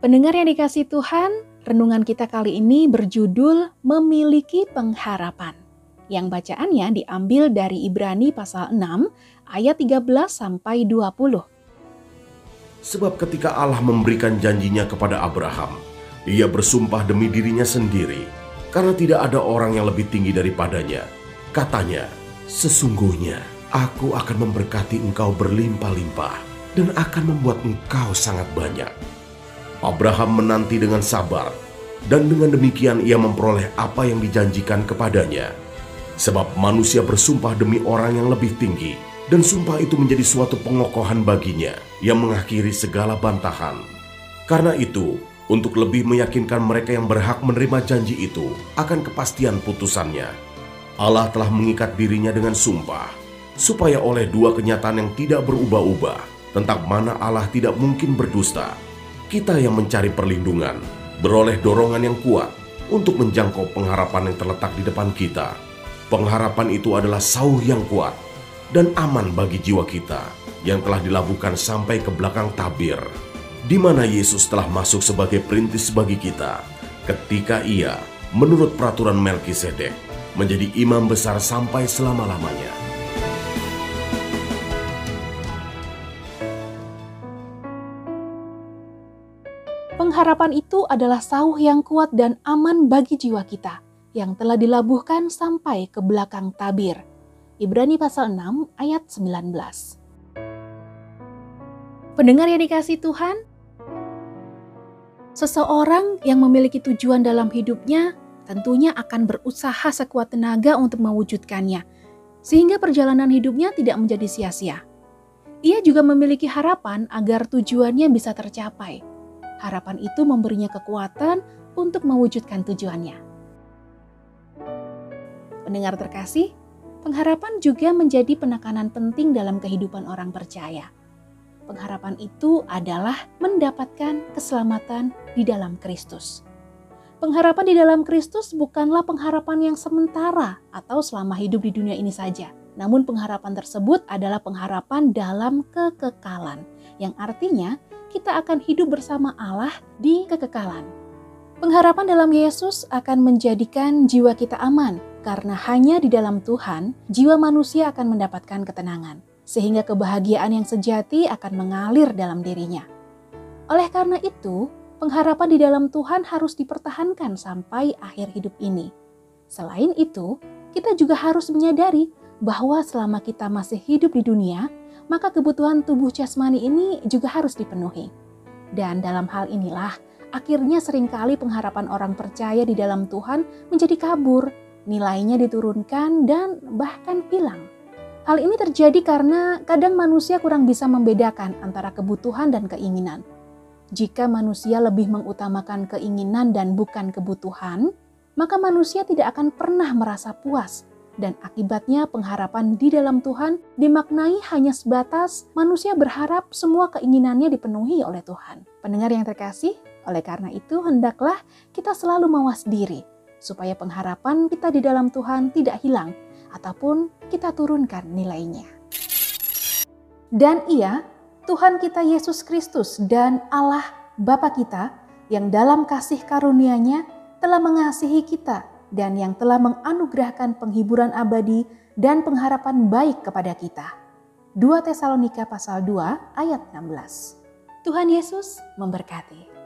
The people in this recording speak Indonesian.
Pendengar yang dikasih Tuhan, renungan kita kali ini berjudul Memiliki Pengharapan. Yang bacaannya diambil dari Ibrani pasal 6 ayat 13 sampai 20. Sebab ketika Allah memberikan janjinya kepada Abraham, ia bersumpah demi dirinya sendiri, karena tidak ada orang yang lebih tinggi daripadanya. Katanya, sesungguhnya aku akan memberkati engkau berlimpah-limpah dan akan membuat engkau sangat banyak. Abraham menanti dengan sabar, dan dengan demikian ia memperoleh apa yang dijanjikan kepadanya. Sebab manusia bersumpah demi orang yang lebih tinggi, dan sumpah itu menjadi suatu pengokohan baginya yang mengakhiri segala bantahan. Karena itu, untuk lebih meyakinkan mereka yang berhak menerima janji itu akan kepastian putusannya, Allah telah mengikat dirinya dengan sumpah, supaya oleh dua kenyataan yang tidak berubah-ubah tentang mana Allah tidak mungkin berdusta, kita yang mencari perlindungan beroleh dorongan yang kuat untuk menjangkau pengharapan yang terletak di depan kita. Pengharapan itu adalah sauh yang kuat dan aman bagi jiwa kita yang telah dilabuhkan sampai ke belakang tabir, di mana Yesus telah masuk sebagai perintis bagi kita ketika ia, menurut peraturan Melkisedek, menjadi imam besar sampai selama-lamanya. Pengharapan itu adalah sauh yang kuat dan aman bagi jiwa kita yang telah dilabuhkan sampai ke belakang tabir. Ibrani pasal 6 ayat 19. Pendengar yang dikasih Tuhan, seseorang yang memiliki tujuan dalam hidupnya tentunya akan berusaha sekuat tenaga untuk mewujudkannya, sehingga perjalanan hidupnya tidak menjadi sia-sia. Ia juga memiliki harapan agar tujuannya bisa tercapai harapan itu memberinya kekuatan untuk mewujudkan tujuannya. Pendengar terkasih, pengharapan juga menjadi penekanan penting dalam kehidupan orang percaya. Pengharapan itu adalah mendapatkan keselamatan di dalam Kristus. Pengharapan di dalam Kristus bukanlah pengharapan yang sementara atau selama hidup di dunia ini saja. Namun pengharapan tersebut adalah pengharapan dalam kekekalan, yang artinya kita akan hidup bersama Allah di kekekalan. Pengharapan dalam Yesus akan menjadikan jiwa kita aman, karena hanya di dalam Tuhan jiwa manusia akan mendapatkan ketenangan, sehingga kebahagiaan yang sejati akan mengalir dalam dirinya. Oleh karena itu, pengharapan di dalam Tuhan harus dipertahankan sampai akhir hidup ini. Selain itu, kita juga harus menyadari bahwa selama kita masih hidup di dunia, maka kebutuhan tubuh jasmani ini juga harus dipenuhi. Dan dalam hal inilah, akhirnya sering kali pengharapan orang percaya di dalam Tuhan menjadi kabur, nilainya diturunkan dan bahkan hilang. Hal ini terjadi karena kadang manusia kurang bisa membedakan antara kebutuhan dan keinginan. Jika manusia lebih mengutamakan keinginan dan bukan kebutuhan, maka manusia tidak akan pernah merasa puas dan akibatnya pengharapan di dalam Tuhan dimaknai hanya sebatas manusia berharap semua keinginannya dipenuhi oleh Tuhan. Pendengar yang terkasih, oleh karena itu hendaklah kita selalu mawas diri supaya pengharapan kita di dalam Tuhan tidak hilang ataupun kita turunkan nilainya. Dan ia, Tuhan kita Yesus Kristus dan Allah Bapa kita yang dalam kasih karunia-Nya telah mengasihi kita dan yang telah menganugerahkan penghiburan abadi dan pengharapan baik kepada kita. 2 Tesalonika pasal 2 ayat 16. Tuhan Yesus memberkati.